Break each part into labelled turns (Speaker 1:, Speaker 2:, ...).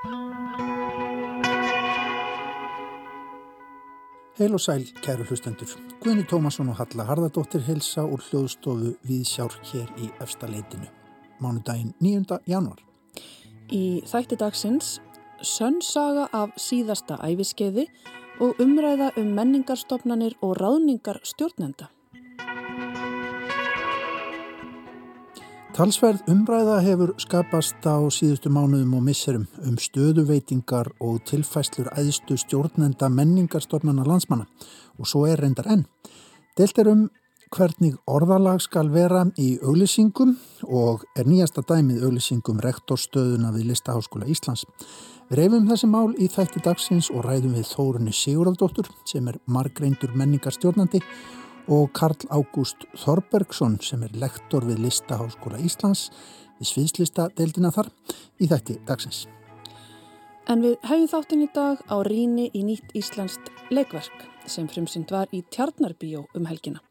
Speaker 1: Heil og sæl, kæru hlustendur. Guðni Tómasson og Halla Harðardóttir helsa úr hljóðstofu við sjár hér í efstaleitinu. Mánudaginn 9. januar.
Speaker 2: Í þætti dagsins Sönnsaga af síðasta æfiskeiði og umræða um menningarstofnanir og ráðningar stjórnenda.
Speaker 1: Talsverð umræða hefur skapast á síðustu mánuðum og misserum um stöðuveitingar og tilfæslur æðstu stjórnenda menningarstofnana landsmanna og svo er reyndar enn. Delt er um hvernig orðalag skal vera í auglýsingum og er nýjasta dæmið auglýsingum rektorstöðuna við Listaháskóla Íslands. Við reyfum þessi mál í þætti dagsins og ræðum við Þórunni Sigurðardóttur sem er margreindur menningarstjórnandi og Karl Ágúst Þorbergsson sem er lektor við Listaháskóla Íslands við sviðslista deildina þar í þætti dagsins.
Speaker 2: En við hefum þáttinn í dag á rýni í nýtt Íslandst leikverk sem frumsynd var í Tjarnarbíó um helgina.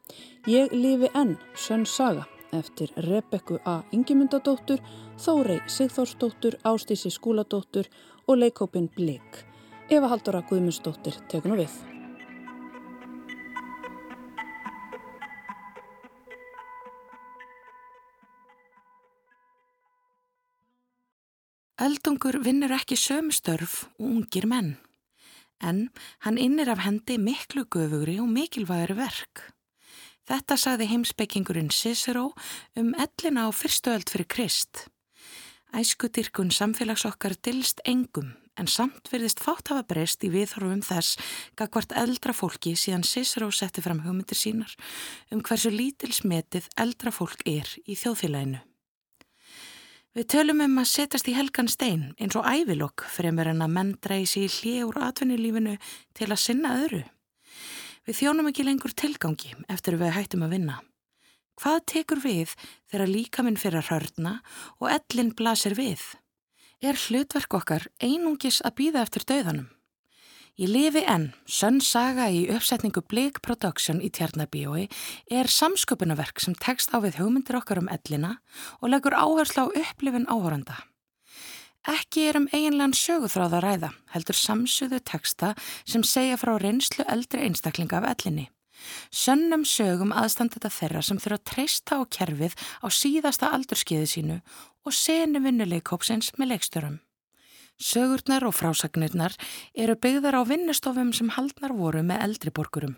Speaker 2: Ég lifi enn Sönn Saga eftir Rebekku A. Ingemundadóttur, Þórei Sigþórsdóttur, Ástísi Skúladóttur og leikópin Blik. Eva Haldóra Guðmundsdóttir tekur nú við.
Speaker 3: Öldungur vinnur ekki sömstörf og ungir menn, en hann innir af hendi miklu göfugri og mikilvægri verk. Þetta sagði heimsbeikingurinn Cicero um ellina á fyrstu öld fyrir Krist. Æskudirkun samfélags okkar dilst engum en samt verðist fátt hafa breyst í viðhorfum þess gagvart eldra fólki síðan Cicero setti fram hugmyndir sínar um hversu lítilsmetið eldra fólk er í þjóðfélaginu. Við tölum um að setjast í helgan stein eins og ævilokk fremur en að menn dreysi í hlið úr atvinnulífinu til að sinna öðru. Við þjónum ekki lengur tilgangi eftir við hættum að vinna. Hvað tekur við þegar líkaminn fyrir að hörna og ellin blasir við? Er hlutverk okkar einungis að býða eftir döðanum? Ég lifi enn, sönn saga í uppsetningu Blake Production í Tjarnabíói er samsköpunarverk sem tekst á við hugmyndir okkar um ellina og leggur áherslu á upplifin áhoranda. Ekki er um eiginlegan söguþráð að ræða, heldur samsuðu teksta sem segja frá reynslu eldri einstaklinga af ellinni. Sönnum sögum aðstandata þeirra sem þurfa að treysta á kerfið á síðasta aldurskiði sínu og senu vinnuleikópsins með leikstörum. Sögurnar og frásagnirnar eru byggðar á vinnustofum sem haldnar voru með eldriborgurum.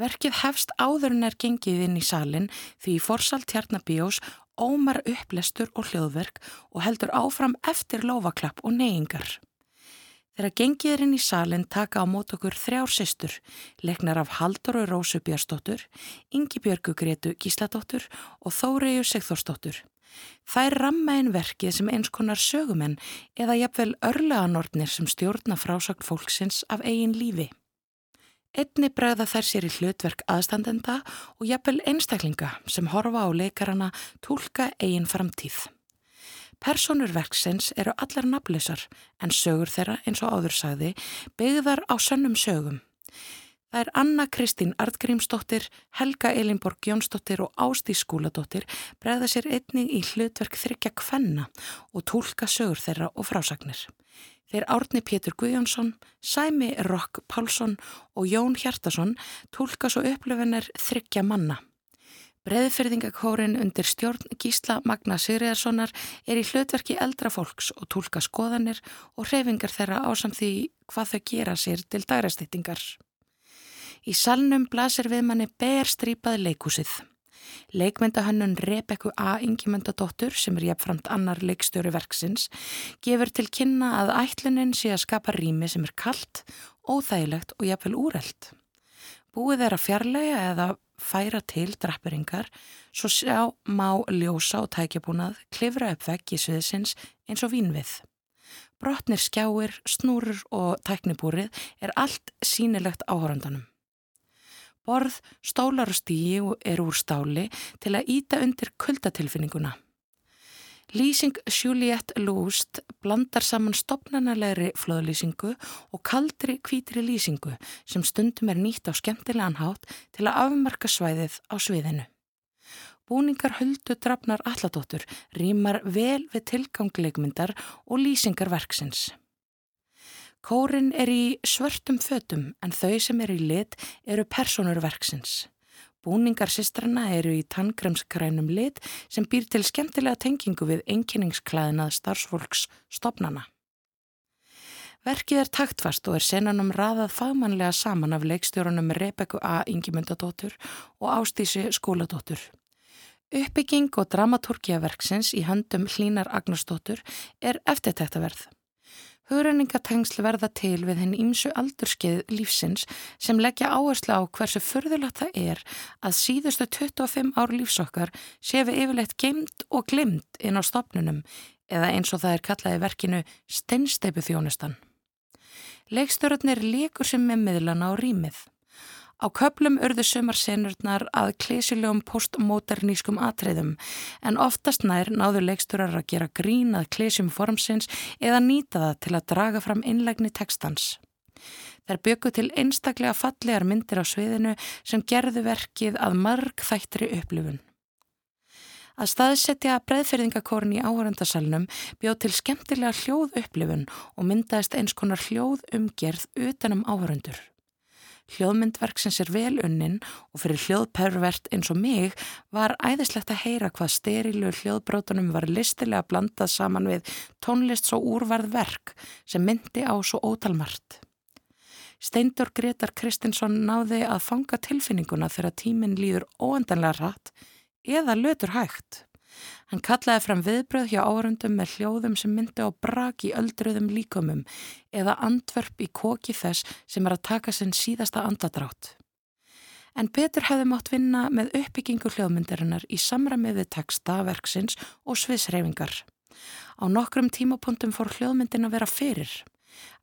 Speaker 3: Verkið hefst áður en er gengið inn í salin því í forsal tjarnabíós ómar upplestur og hljóðverk og heldur áfram eftir lofaklapp og neyingar. Þegar gengið er inn í salin taka á mót okkur þrjár sýstur, leiknar af Haldur og Rósu Björnsdóttur, Ingi Björgu Gretu Gísladóttur og Þóriðu Sigþórsdóttur. Þær ramma einn verkið sem eins konar sögumenn eða jafnvel örleganortnir sem stjórna frásagt fólksins af eigin lífi. Einni bregða þær sér í hlutverk aðstandenda og jafnvel einstaklinga sem horfa á leikarana tólka eigin framtíð. Personur verksins eru allar nafnlausar en sögur þeirra eins og áður sagði byggðar á sönnum sögum. Það er Anna Kristín Artgrímsdóttir, Helga Elinborg Jónsdóttir og Ástí Skúladóttir bregða sér einning í hlutverk þryggja kvenna og tólka sögur þeirra og frásagnir. Þeir Árni Pétur Guðjónsson, Sæmi Rokk Pálsson og Jón Hjartason tólka svo upplöfunir þryggja manna. Breðfyrðingakórin undir stjórn Gísla Magna Sigriðarssonar er í hlutverki eldra fólks og tólka skoðanir og hreyfingar þeirra á samt því hvað þau gera sér til dærastýtingar. Í salnum blasir við manni berstrýpað leikúsið. Leikmyndahönnun Rebekku A. Ingimundadóttur sem er jafnframt annar leikstjóri verksins gefur til kynna að ætlunin sé að skapa rými sem er kallt, óþægilegt og jafnvel úreld. Búið er að fjarlæga eða færa til drapperingar svo sjá má ljósa og tækjabúnað klifra upp vegg í sviðsins eins og vínvið. Brotnir skjáir, snúrur og tæknibúrið er allt sínilegt áhórandanum. Borð, stólar og stíi er úr stáli til að íta undir kuldatilfinninguna. Lýsing Juliette Lúst blandar saman stopnarnalegri flóðlýsingu og kaldri kvítri lýsingu sem stundum er nýtt á skemmtilegan hátt til að afmarka svæðið á sviðinu. Búningar höldu drafnar alladóttur rýmar vel við tilgangleikmyndar og lýsingar verksins. Kórin er í svörtum fötum en þau sem er í lit eru personur verksins. Búningar sistrana eru í tanngremskrænum lit sem býr til skemmtilega tengingu við einkenningsklæðinað starfsfólks stopnana. Verkið er taktfast og er senanum raðað fagmannlega saman af leikstjórunum Rebekku A. Ingimundadóttur og Ástísi Skóladóttur. Uppbygging og dramaturgia verksins í höndum Hlínar Agnarsdóttur er eftirtæktaverð. Hugrenningatengsl verða til við henn ímsu aldurskeið lífsins sem leggja áherslu á hversu förðulegt það er að síðustu 25 ár lífsokkar sé við yfirleitt gemd og glimt inn á stopnunum eða eins og það er kallaði verkinu steinsteipu þjónustan. Leikstörurnir leikur sem með miðlana á rýmið. Á köplum urðu sömarsenurnar að klesilegum postmodernískum atriðum en oftast nær náðu leiksturar að gera grín að klesjum formsins eða nýta það til að draga fram innlegni tekstans. Þær byggu til einstaklega fallegar myndir á sviðinu sem gerðu verkið að marg þættri upplifun. Að staðsetja breðferðingakórn í áhörandasalunum bjóð til skemmtilega hljóð upplifun og myndaðist eins konar hljóð umgerð utanum áhörundur. Hljóðmyndverksins er vel unnin og fyrir hljóðpervert eins og mig var æðislegt að heyra hvað sterilu hljóðbrótunum var listilega blandað saman við tónlist svo úrvarð verk sem myndi á svo ótalmart. Steindur Gretar Kristinsson náði að fanga tilfinninguna þegar tíminn líður óendanlega rætt eða lötur hægt. Hann kallaði fram viðbröð hjá árundum með hljóðum sem myndi á brak í öldruðum líkumum eða andverp í koki þess sem er að taka sinn síðasta andadrátt. En betur hefði mátt vinna með uppbyggingu hljóðmyndarinnar í samræmi við texta, verksins og sviðsreyfingar. Á nokkrum tímapunktum fór hljóðmyndin að vera fyrir.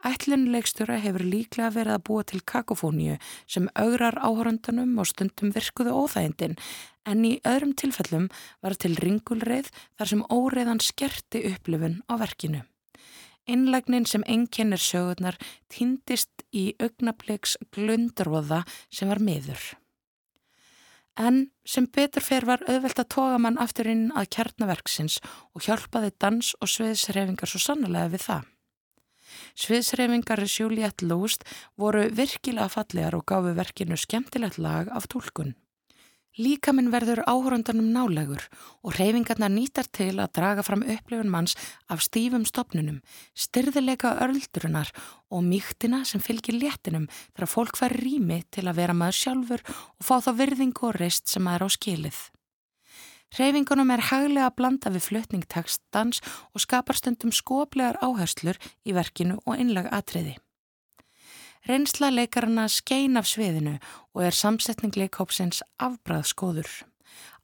Speaker 3: Ætlunleikstjóra hefur líklega verið að búa til kakofóníu sem augrar áhörundunum og stundum virkuðu óþægindin en í öðrum tilfellum var til ringulreið þar sem óreiðan skerti upplifun á verkinu. Innlegnin sem enginnir sögurnar týndist í augnabliks glundróða sem var miður. En sem betur fer var auðvelt að toga mann aftur inn að kjarnaverksins og hjálpaði dans og sviðsrefingar svo sannlega við það. Sviðsreifingar Juliette Lúst voru virkilega fallegar og gafu verkinu skemmtilegt lag af tólkun. Líkaminn verður áhörundanum nálegur og reyfingarna nýtar til að draga fram upplifun manns af stífum stopnunum, styrðilega öldrunar og mýktina sem fylgir léttinum þegar fólk fær rými til að vera maður sjálfur og fá þá virðingu og reist sem maður á skilið. Reyfingunum er haglega að blanda við flutningtekstans og skapar stundum skoplegar áherslur í verkinu og innlag atriði. Reynsla leikarana skein af sviðinu og er samsetning leikhópsins afbræðskóður.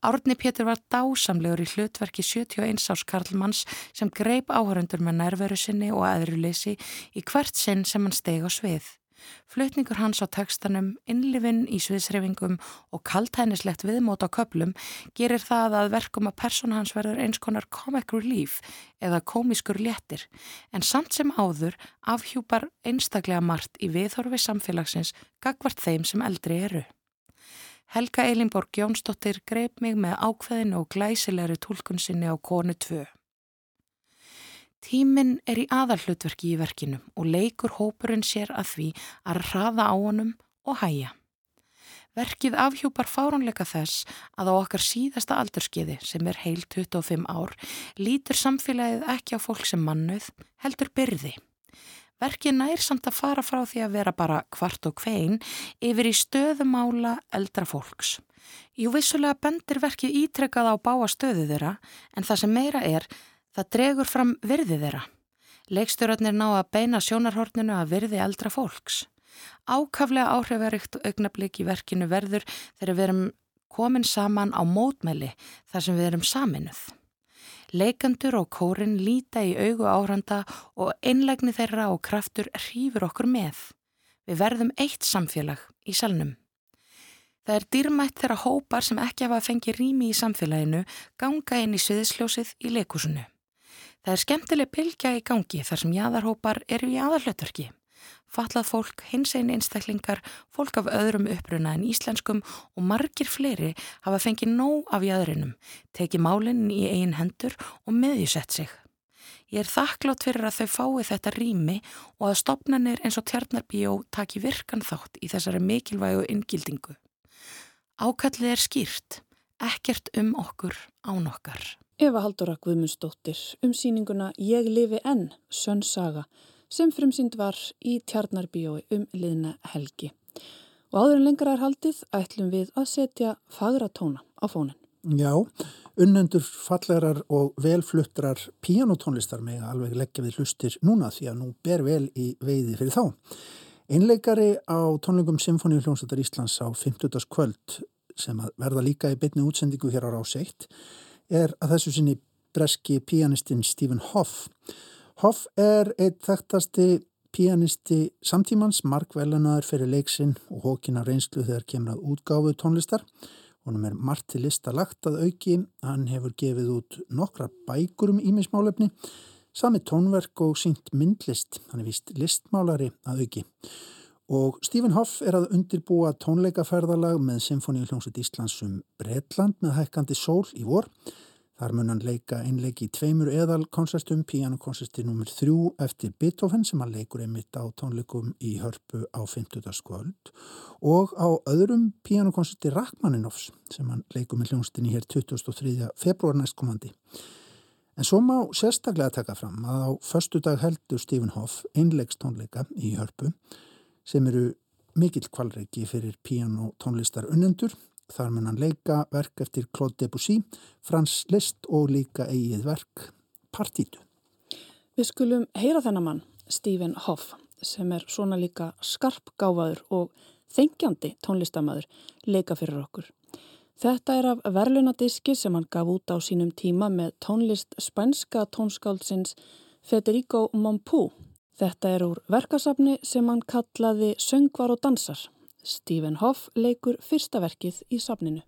Speaker 3: Árni Pétur var dásamlegur í hlutverki 71 árs Karlmanns sem greip áhörundur með nærveru sinni og aðruleysi í hvert sinn sem hann steg á svið. Flutningur hans á tekstanum, innlifin í sviðsreyfingum og kaltænislegt viðmót á köplum gerir það að verkum að persóna hans verður eins konar comic relief eða komiskur léttir en samt sem áður afhjúpar einstaklega margt í viðhorfi samfélagsins gagvart þeim sem eldri eru. Helga Elinborg Jónsdóttir greip mig með ákveðinu og glæsilegri tólkun sinni á konu 2. Tíminn er í aðalhlutverki í verkinu og leikur hópurinn sér að því að hraða á honum og hæja. Verkið afhjúpar fáránleika þess að á okkar síðasta aldurskiði sem er heil 25 ár lítur samfélagið ekki á fólk sem mannuð heldur byrði. Verkið nær samt að fara frá því að vera bara kvart og kvein yfir í stöðumála eldra fólks. Jú vissulega bendir verkið ítrekkað á báa stöðu þeirra en það sem meira er Það dregur fram virði þeirra. Leikstjórnarnir ná að beina sjónarhorninu að virði eldra fólks. Ákaflega áhrifaríkt augnablík í verkinu verður þegar við erum komin saman á mótmæli þar sem við erum saminuð. Leikandur og kórin líta í augu áhranda og einlegni þeirra og kraftur hrýfur okkur með. Við verðum eitt samfélag í salnum. Það er dýrmætt þegar hópar sem ekki hafa fengið rými í samfélaginu ganga inn í sviðisljósið í leikúsinu. Það er skemmtileg pilgja í gangi þar sem jæðarhópar eru í aðalhlutverki. Fatlað fólk, hins einn einstaklingar, fólk af öðrum uppruna en íslenskum og margir fleiri hafa fengið nóg af jæðurinnum, tekið málinn í einn hendur og meðjusett sig. Ég er þakklátt fyrir að þau fái þetta rými og að stopnarnir eins og tjarnarbíó taki virkan þátt í þessari mikilvægu inngildingu. Ákallið er skýrt, ekkert um okkur án okkar.
Speaker 2: Eva Haldóra Guðmundsdóttir um síninguna Ég lifi enn, Sönn Saga, sem frumsýnd var í tjarnarbíói um liðna helgi. Og áður en lengra er haldið ætlum við að setja fagra tóna á fónin.
Speaker 1: Já, unnendur fallegar og velfluttrar píanotónlistar með alveg leggja við hlustir núna því að nú ber vel í veiði fyrir þá. Einleikari á tónleikum Symfóníu hljómsættar Íslands á 50. kvöld sem verða líka í bytni útsendingu hér á ráseitt er að þessu sinni breski píanistinn Stephen Hoff. Hoff er eitt þekktasti Pianisti samtímans, Mark Vellenaður fyrir leiksinn og hókina reynslu þegar kemur að útgáfu tónlistar. Honum er margt til lista lagt að auki. Hann hefur gefið út nokkra bækur um ímismálefni, sami tónverk og sínt myndlist. Hann er vist listmálari að auki. Og Stephen Hoff er að undirbúa tónleikaferðalag með Symfóníu hljómsveit Íslands um Breitland með hækkandi sól í vor. Þar mun hann leika einleiki í tveimur eðal konsertum, pianokonserti nr. 3 eftir Beethoven sem hann leikur einmitt á tónleikum í hörpu á 50. skvöld og á öðrum pianokonserti Rachmaninoffs sem hann leikur með hljónstinni hér 23. februar næstkomandi. En svo má sérstaklega taka fram að á förstu dag heldur Stephen Hoff einleikstónleika í hörpu sem eru mikill kvalreiki fyrir pianotónlistar unnendur Þar mun hann leika verk eftir Claude Debussy, Frans Liszt og líka eigið verk Partítu.
Speaker 2: Við skulum heyra þennan mann, Stephen Hoff, sem er svona líka skarpgáfaður og þengjandi tónlistamæður, leika fyrir okkur. Þetta er af verlunadiski sem hann gaf út á sínum tíma með tónlist spænska tónskáldsins Federico Mompou. Þetta er úr verkasafni sem hann kallaði Söngvar og dansar. Stephen Hoff leikur fyrsta verkið í safninu.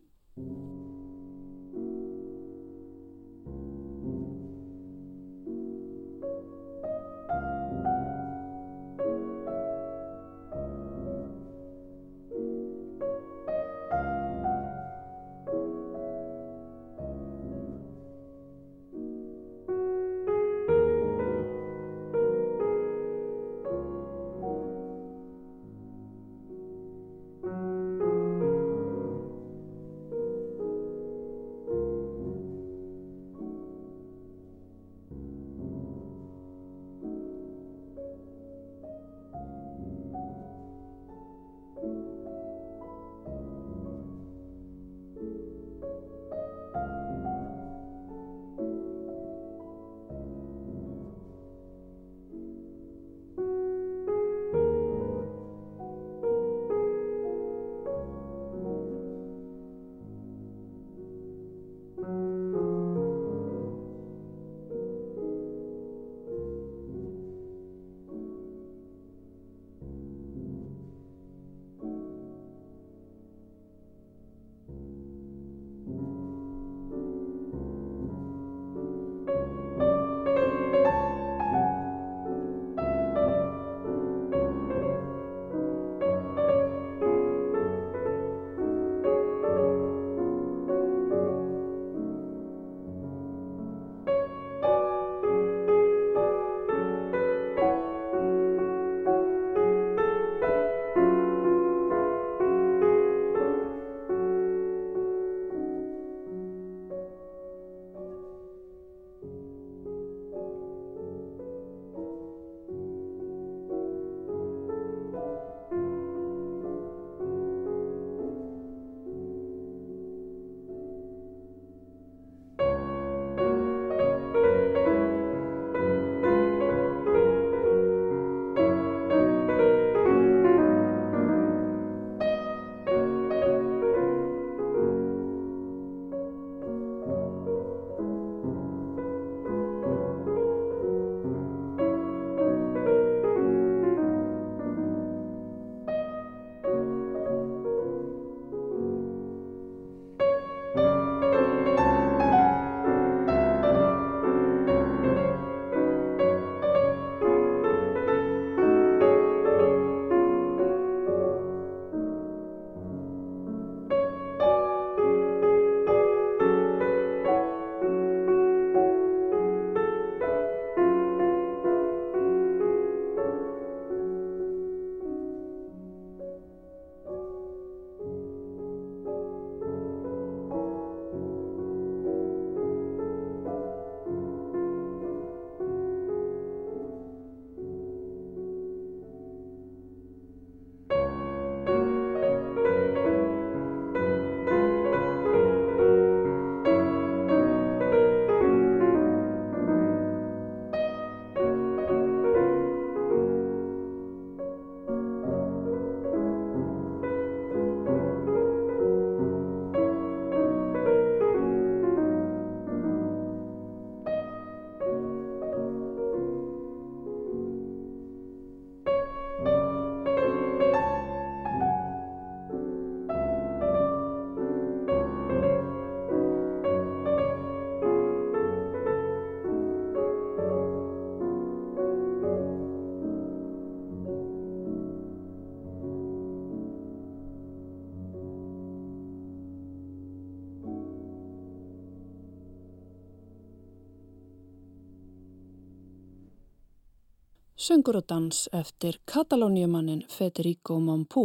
Speaker 2: Söngur og dans eftir katalóniumannin Federico Mompú.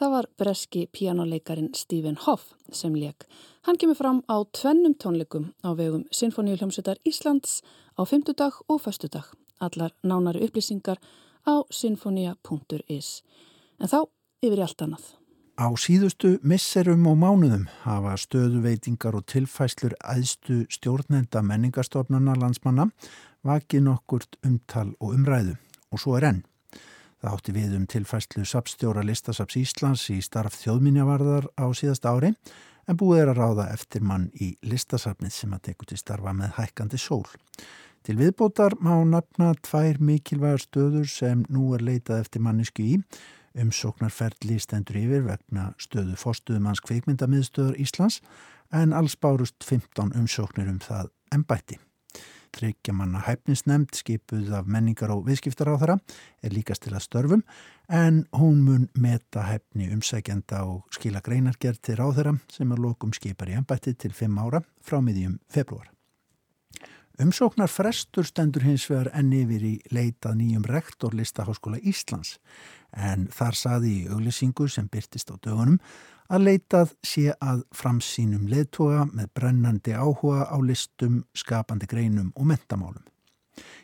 Speaker 2: Það var breski píjánuleikarin Stephen Hoff sem leik. Hann kemur fram á tvennum tónleikum á vegum Sinfoníuljómsutar Íslands á fymtudag og föstudag. Allar nánari upplýsingar á sinfonia.is. En þá yfir í allt annað.
Speaker 1: Á síðustu misserum og mánuðum hafa stöðuveitingar og tilfæslur æðstu stjórnenda menningarstofnana landsmanna vakið nokkurt umtal og umræðu og svo er enn. Það átti við um tilfæslu sapstjóra listasaps Íslands í starf þjóðminjavarðar á síðast ári en búið er að ráða eftir mann í listasapnið sem að teku til starfa með hækkandi sól. Til viðbótar má nafna tvær mikilvægar stöður sem nú er leitað eftir mannisku í. Umsóknarferðli stendur yfir vegna stöðu fórstuðumanns kveikmyndamiðstöður Íslands en alls bárust 15 umsóknir um það ennbætti. Tryggjamanna hæfnisnemnd skipuð af menningar og viðskiptar á þeirra er líkast til að störfum en hún mun meta hæfni umsækjanda og skila greinargerð til ráðherra sem er lokum skipar í ennbætti til 5 ára frá miðjum februar. Umsóknar frestur stendur hins vegar enni yfir í leitað nýjum rektor listaháskóla Íslands en þar saði í auglisingu sem byrtist á dögunum að leitað sé að framsýnum leðtoga með brennandi áhuga á listum, skapandi greinum og mentamálum.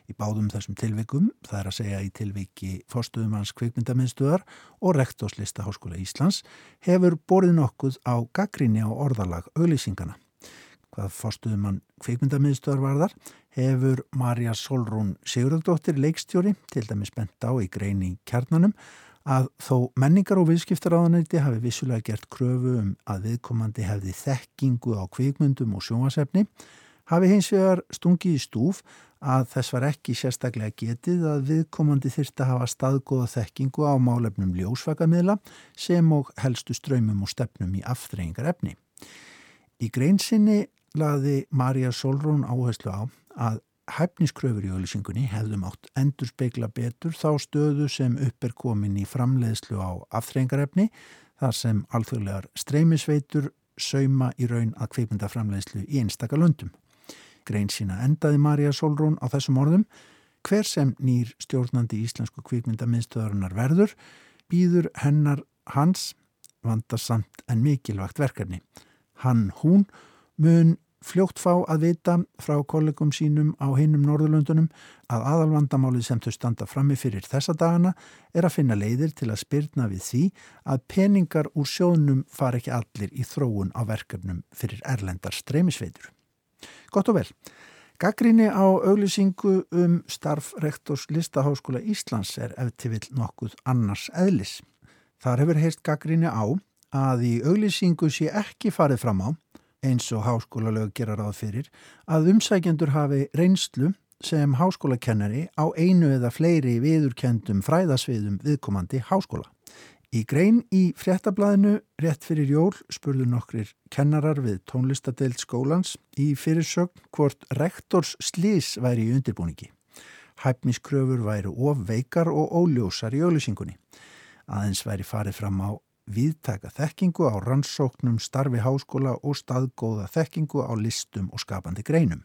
Speaker 1: Í báðum þessum tilvikum, það er að segja í tilviki fórstuðumanns kveikmyndamiðstöðar og rektorslista Háskóla Íslands, hefur borðið nokkuð á gaggrinni á orðalag auðlýsingana. Hvað fórstuðumann kveikmyndamiðstöðar varðar hefur Marja Solrún Sigurðardóttir leikstjóri til dæmis bent á í greini kjarnanum að þó menningar og viðskiptaráðanæti hafi vissulega gert kröfu um að viðkomandi hefði þekkingu á kvikmyndum og sjónasefni, hafi hins vegar stungið í stúf að þess var ekki sérstaklega getið að viðkomandi þyrst að hafa staðgóða þekkingu á málefnum ljósvakamiðla sem og helstu ströymum og stefnum í aftreyingar efni. Í greinsinni laði Marja Solrún áherslu á að hæfniskröfur í auðlýsingunni hefðum átt endur speikla betur þá stöðu sem upp er komin í framleiðslu á afþrengarefni þar sem alþjóðlegar streymisveitur sauma í raun að kveipunda framleiðslu í einstakar löndum. Grein sína endaði Marja Solrún á þessum orðum hver sem nýr stjórnandi íslensku kvikmyndamiðstöðarinnar verður býður hennar hans vandarsamt en mikilvægt verkefni. Hann, hún mun fljótt fá að vita frá kollegum sínum á hinnum Norðurlöndunum að aðalvandamálið sem þau standa frammi fyrir þessa dagana er að finna leiðir til að spyrna við því að peningar úr sjónum far ekki allir í þróun á verkefnum fyrir erlendar streymisveitur. Gott og vel. Gaggrinni á auglýsingu um starfrektors listaháskóla Íslands er eftir vill nokkuð annars eðlis. Þar hefur heist gaggrinni á að í auglýsingu sé ekki farið fram á eins og háskóla lög gera ráð fyrir að umsækjendur hafi reynslu sem háskólakennari á einu eða fleiri viðurkendum fræðasviðum viðkomandi háskóla. Í grein í fréttablaðinu rétt fyrir jól spurðu nokkrir kennarar við tónlistadeild skólans í fyrirsögn hvort rektors slís væri í undirbúningi. Hæfniskröfur væri of veikar og óljósar í auðlýsingunni. Aðeins væri farið fram á viðtaka þekkingu á rannsóknum, starfi háskóla og staðgóða þekkingu á listum og skapandi greinum.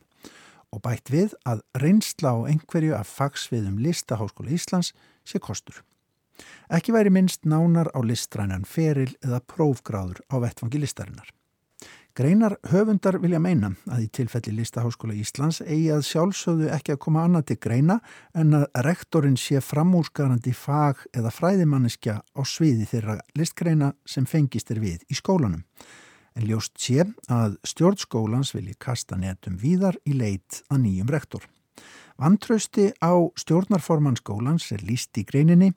Speaker 1: Og bætt við að reynsla á einhverju af fagsviðum listaháskóla Íslands sé kostur. Ekki væri minnst nánar á listrænan feril eða prófgráður á vettfangi listarinnar. Greinar höfundar vilja meina að í tilfelli Listaháskóla Íslands eigi að sjálfsögðu ekki að koma annað til greina en að rektorinn sé framúrskarandi fag eða fræðimanniskja á sviði þeirra listgreina sem fengist er við í skólanum. En ljóst sé að stjórnskólans vilji kasta netum víðar í leit að nýjum rektor. Vantrausti á stjórnarforman skólans er líst í greininni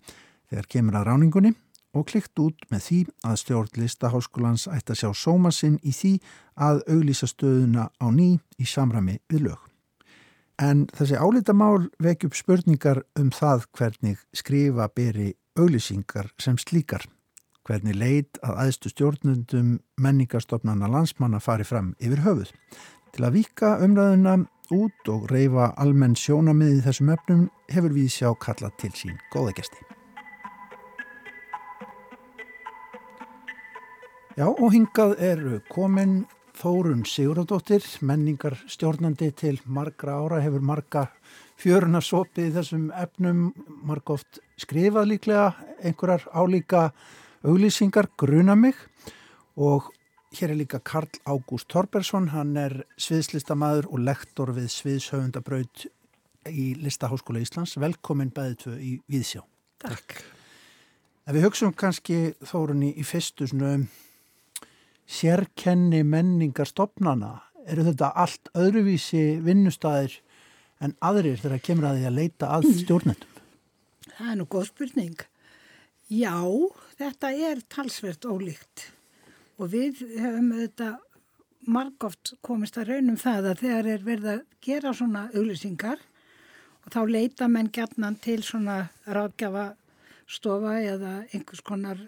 Speaker 1: þegar kemur að ráningunni og klikt út með því að stjórnlista háskólans ætti að sjá sóma sinn í því að auglýsa stöðuna á ný í samrami við lög. En þessi álítamál vekj upp spurningar um það hvernig skrifa beri auglýsingar sem slíkar, hvernig leit að aðstu stjórnundum menningarstofnana landsmanna fari fram yfir höfuð. Til að vika umræðuna út og reyfa almenn sjónamið í þessum öfnum hefur við sjá kalla til sín góða Já og hingað er komin Þórun Sigurðardóttir, menningar stjórnandi til margra ára, hefur marga fjöruna sopið í þessum efnum margóft skrifað líklega einhverjar álíka auglýsingar gruna mig og hér er líka Karl Ágúst Torbersson, hann er sviðslistamæður og lektor við sviðshöfundabraut í Listaháskóla Íslands. Velkomin bæðið tvö í Víðsjá.
Speaker 4: Takk.
Speaker 1: Ef við hugsaum kannski þórunni í fyrstu svona sérkenni menningar stopnana, eru þetta allt öðruvísi vinnustæðir en aðrir þegar kemur að því að leita að stjórnendum?
Speaker 4: Það er nú góð spurning. Já, þetta er talsvert ólíkt og við hefum þetta margóft komist að raunum það að þegar er verið að gera svona auglýsingar og þá leita menn gætnan til svona ráðgjafa stofa eða einhvers konar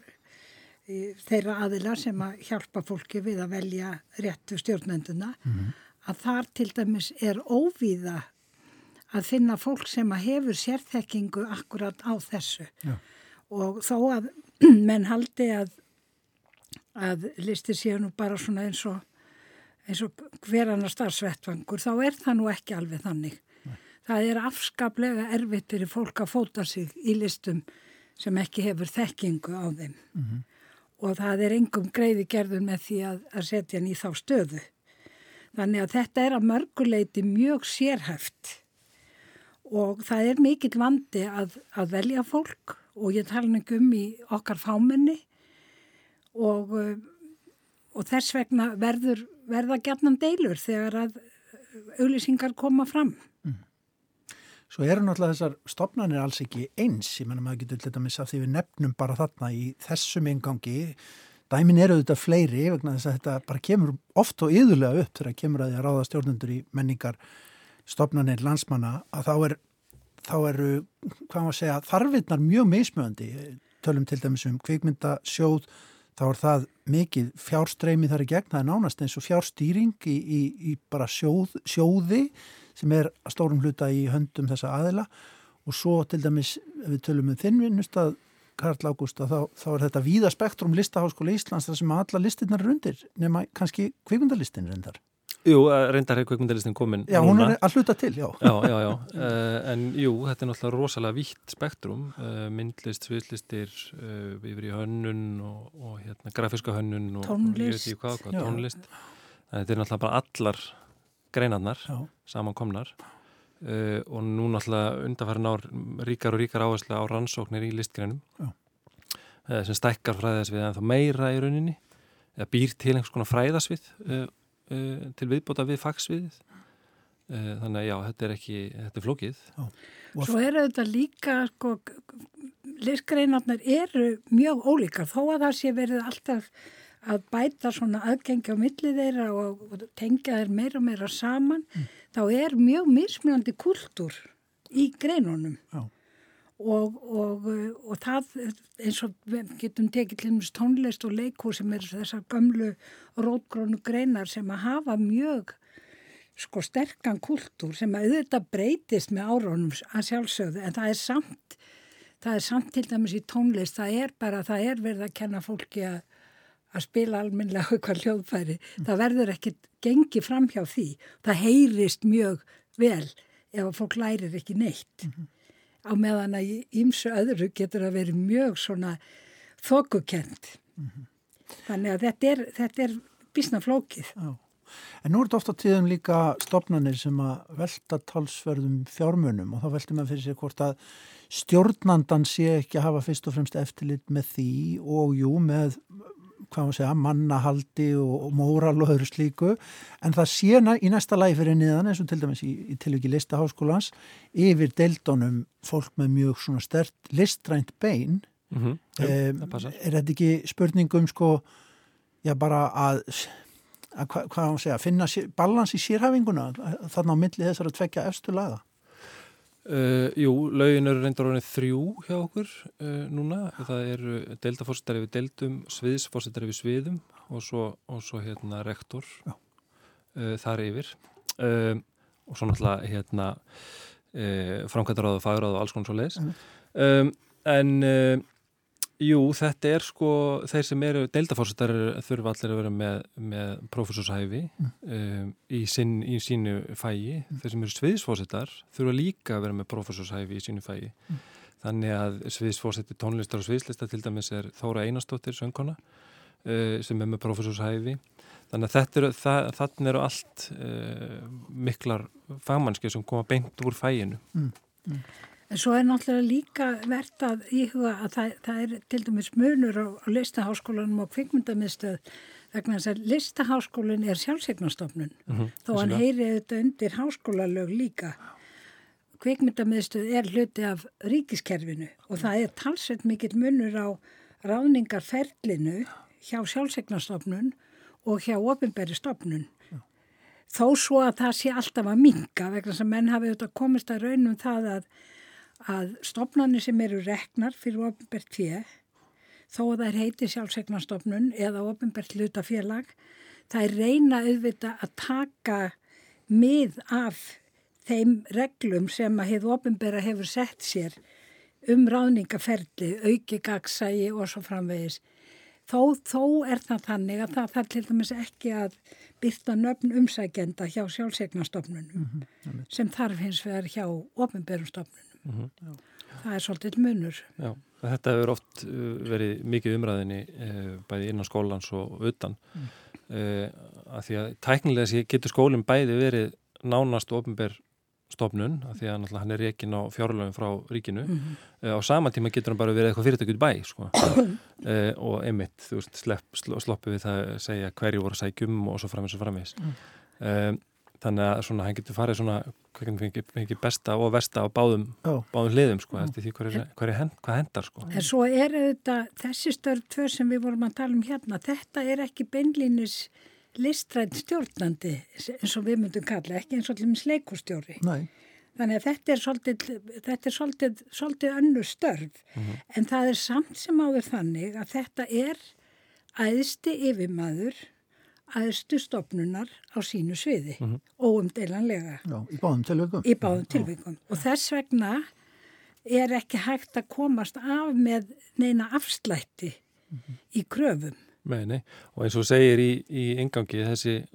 Speaker 4: þeirra aðila sem að hjálpa fólki við að velja réttu stjórnenduna mm -hmm. að þar til dæmis er óvíða að finna fólk sem að hefur sérþekkingu akkurat á þessu Já. og þó að menn haldi að að listir séu nú bara svona eins og, eins og hver annar starfsvettvangur, þá er það nú ekki alveg þannig. Nei. Það er afskaplega erfitt fyrir fólk að fóta sig í listum sem ekki hefur þekkingu á þeim mm -hmm. Og það er engum greiði gerður með því að, að setja hann í þá stöðu. Þannig að þetta er að mörguleiti mjög sérhæft og það er mikill vandi að, að velja fólk og ég tala um í okkar fámenni og, og þess vegna verður, verða gætnan deilur þegar að auðlýsingar koma fram.
Speaker 1: Svo eru náttúrulega þessar stopnarnir alls ekki eins, ég menna maður getur dæmis að því við nefnum bara þarna í þessum engangi, dæmin eru auðvitað fleiri vegna þess að þetta bara kemur oft og yðurlega upp þegar kemur að því að ráða stjórnundur í menningar stopnarnir landsmanna að þá er þá eru, hvað maður segja, þarfinnar mjög mismöndi, tölum til dæmis um kvikmyndasjóð þá er það mikið fjárstreimi þar í gegn, það er nánast eins og fjárstýring í, í, í bara sjóð, sjóði sem er að stórum hluta í höndum þessa aðila. Og svo til dæmis ef við tölum um þinn vinnust að Karl Ágústa þá, þá er þetta víða spektrum listaháskóla Íslands þar sem alla listinnar er undir nema kannski kvikundalistin er endar.
Speaker 5: Jú, reyndar hefur kveikmyndalistin komin
Speaker 1: Já, hún núna. er að hluta til, já.
Speaker 5: Já, já, já, uh, en jú, þetta er náttúrulega rosalega vítt spektrum. Uh, myndlist, sviðlistir uh, yfir í hönnun og, og hérna, grafíska hönnun og,
Speaker 4: tónlist, og
Speaker 5: ekki hvað, hvað tónlist. Þetta er náttúrulega bara allar greinarnar, samankomnar og nú náttúrulega undarfærin ár ríkar og ríkar áherslu á rannsóknir í listgreinum sem stækkar fræðasvið en þá meira í rauninni eða býr til einhvers konar fræðasvið uh, til viðbóta við fagsviðið. Uh, þannig að já, þetta er ekki þetta er flókið. Já.
Speaker 4: Svo eru þetta líka sko, listgreinarnar eru mjög ólíkar þó að það sé verið alltaf að bæta svona aðgengi á millið þeirra og, og tengja þeir meira og meira saman mm. þá er mjög mismunandi kultúr í greinunum Og, og, og það eins og getum tekið til mjög tónlist og leikú sem er þessar gamlu rótgrónu greinar sem að hafa mjög sko sterkan kultúr sem að auðvitað breytist með árónum að sjálfsögðu en það er samt það er samt til dæmis í tónlist það er bara, það er verið að kenna fólki að, að spila almenlega eitthvað hljóðfæri, mm. það verður ekkit gengi fram hjá því, það heyrist mjög vel ef að fólk lærir ekki neitt mm -hmm á meðan að ímsu öðru getur að vera mjög svona þokukent. Mm -hmm. Þannig að þetta er, þetta er bísna flókið. Já.
Speaker 1: En nú er þetta ofta tíðum líka stopnarnir sem að velta talsverðum fjármunum og þá veltum við fyrir sig hvort að stjórnandan sé ekki að hafa fyrst og fremst eftirlit með því og jú með segja, mannahaldi og, móral og öðru slíku. En það sé í næsta lægi fyrir niðan eins og til dæmis í, í tilviki listaháskólans yfir deildónum fólk með mjög svona stert listrænt bein. Mm -hmm. Jú, eh, er þetta ekki spurningum sko, já bara að, að hvað hva maður segja, finna balans í sírhæfinguna þarna á milli þessar að tvekja efstu laga
Speaker 5: Uh, jú, laugin eru reyndar orðinni þrjú hjá okkur uh, núna. Það eru deildafórstari við deildum, sviðsfórstari við sviðum og svo, og svo hérna rektor uh, þar yfir. Og svo náttúrulega hérna framkvæmdaráð og fagráð og alls konar svo leiðis. Mm. Um, en Jú, þetta er sko, þeir sem eru deildafórsettar þurfa allir að vera með, með profesorshæfi mm. um, í, sín, í sínu fægi. Mm. Þeir sem eru sviðsfórsettar þurfa líka að vera með profesorshæfi í sínu fægi. Mm. Þannig að sviðsfórsetti tónlistar og sviðslista til dæmis er Þóra Einarstóttir söngkona uh, sem er með profesorshæfi. Þannig að þetta eru, það, þannig eru allt uh, miklar fagmannski sem koma beint úr fæginu.
Speaker 4: En svo er náttúrulega líka verðt að íhuga að það, það er til dæmis munur á, á listaháskólanum og kvikmyndamiðstöð vegna þess að listaháskólinn er sjálfsegnastofnun mm -hmm, þó hann heyri þetta undir háskólalög líka. Kvikmyndamiðstöð er hluti af ríkiskerfinu og það er talsveit mikill munur á ráningarferlinu hjá sjálfsegnastofnun og hjá ofinbæri stofnun. Þó svo að það sé alltaf að minga vegna þess að menn hafi auðvitað komist að raunum það að að stopnarnir sem eru reknar fyrir ofinbært fjö, þó að það er heiti sjálfsegnarstopnun eða ofinbært hlutafélag, það er reyna auðvita að taka mið af þeim reglum sem að hefur ofinbæra hefur sett sér um ráðningaferli, auki gagsægi og svo framvegis. Þó, þó er það þannig að það þarf til dæmis ekki að byrta nöfn umsækjenda hjá sjálfsegnarstofnunum mm -hmm. sem þarf hins vegar hjá ofinbærum stofnunum. Mm -hmm. Það er svolítið munur.
Speaker 5: Já, þetta hefur oft uh, verið mikið umræðinni eh, bæði innan skólans og utan mm. eh, að því að tæknilega getur skólinn bæði verið nánast ofinber stofnun að því að hann er reygin á fjárlöfum frá ríkinu mm -hmm. eh, á sama tíma getur hann bara verið eitthvað fyrirtökut bæ sko. eh, og einmitt þú veist slepp, sloppu við það að segja hverju voru sækjum og svo framins og framins mm. eh, þannig að svona, hann getur farið svona fengið besta og versta á báðum, báðum hliðum sko, eftir því hver er, hver er hend, hvað hendar sko.
Speaker 4: En svo er þetta, þessi störf tvör sem við vorum að tala um hérna, þetta er ekki beinlínis listrænt stjórnandi eins og við myndum kalla, ekki eins og allir sleikustjóri. Nei. Þannig að þetta er svolítið, þetta er svolítið, svolítið önnu störf, mm -hmm. en það er samt sem áður þannig að þetta er æðsti yfirmaður aðstu stopnunar á sínu sviði mm -hmm. óumdeilanlega.
Speaker 1: Já, í báðum tilveikum.
Speaker 4: Í báðum tilveikum. Og þess vegna er ekki hægt að komast af með neina afslætti mm -hmm. í kröfum.
Speaker 5: Meini, og eins og segir í, í engangi þessi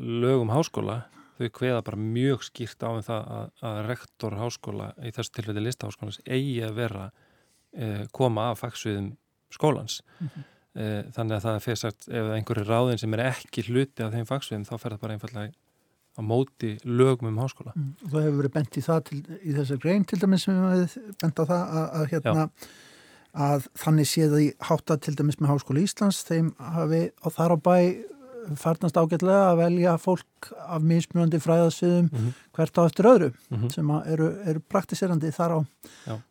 Speaker 5: lögum háskóla, þau hveða bara mjög skýrt á um það að, að rektor háskóla, í þessu tilfelli listaháskólas, eigi að vera eh, koma af fagsviðum skólans. Mm -hmm. Eh, þannig að það er fyrst ef einhverju ráðin sem er ekki hluti af þeim fagsviðum þá fer það bara einfallega á móti lögum um háskóla mm,
Speaker 1: Það hefur verið bent í það til, í þessar grein til dæmis sem við hefum bent á það að, að, hérna, að þannig séð í hátta til dæmis með Háskóla Íslands þeim hafi á þar á bæ farnast ágætlega að velja fólk af mismunandi fræðasviðum mm -hmm. hvert á eftir öðru mm -hmm. sem eru, eru praktiserandi þar á,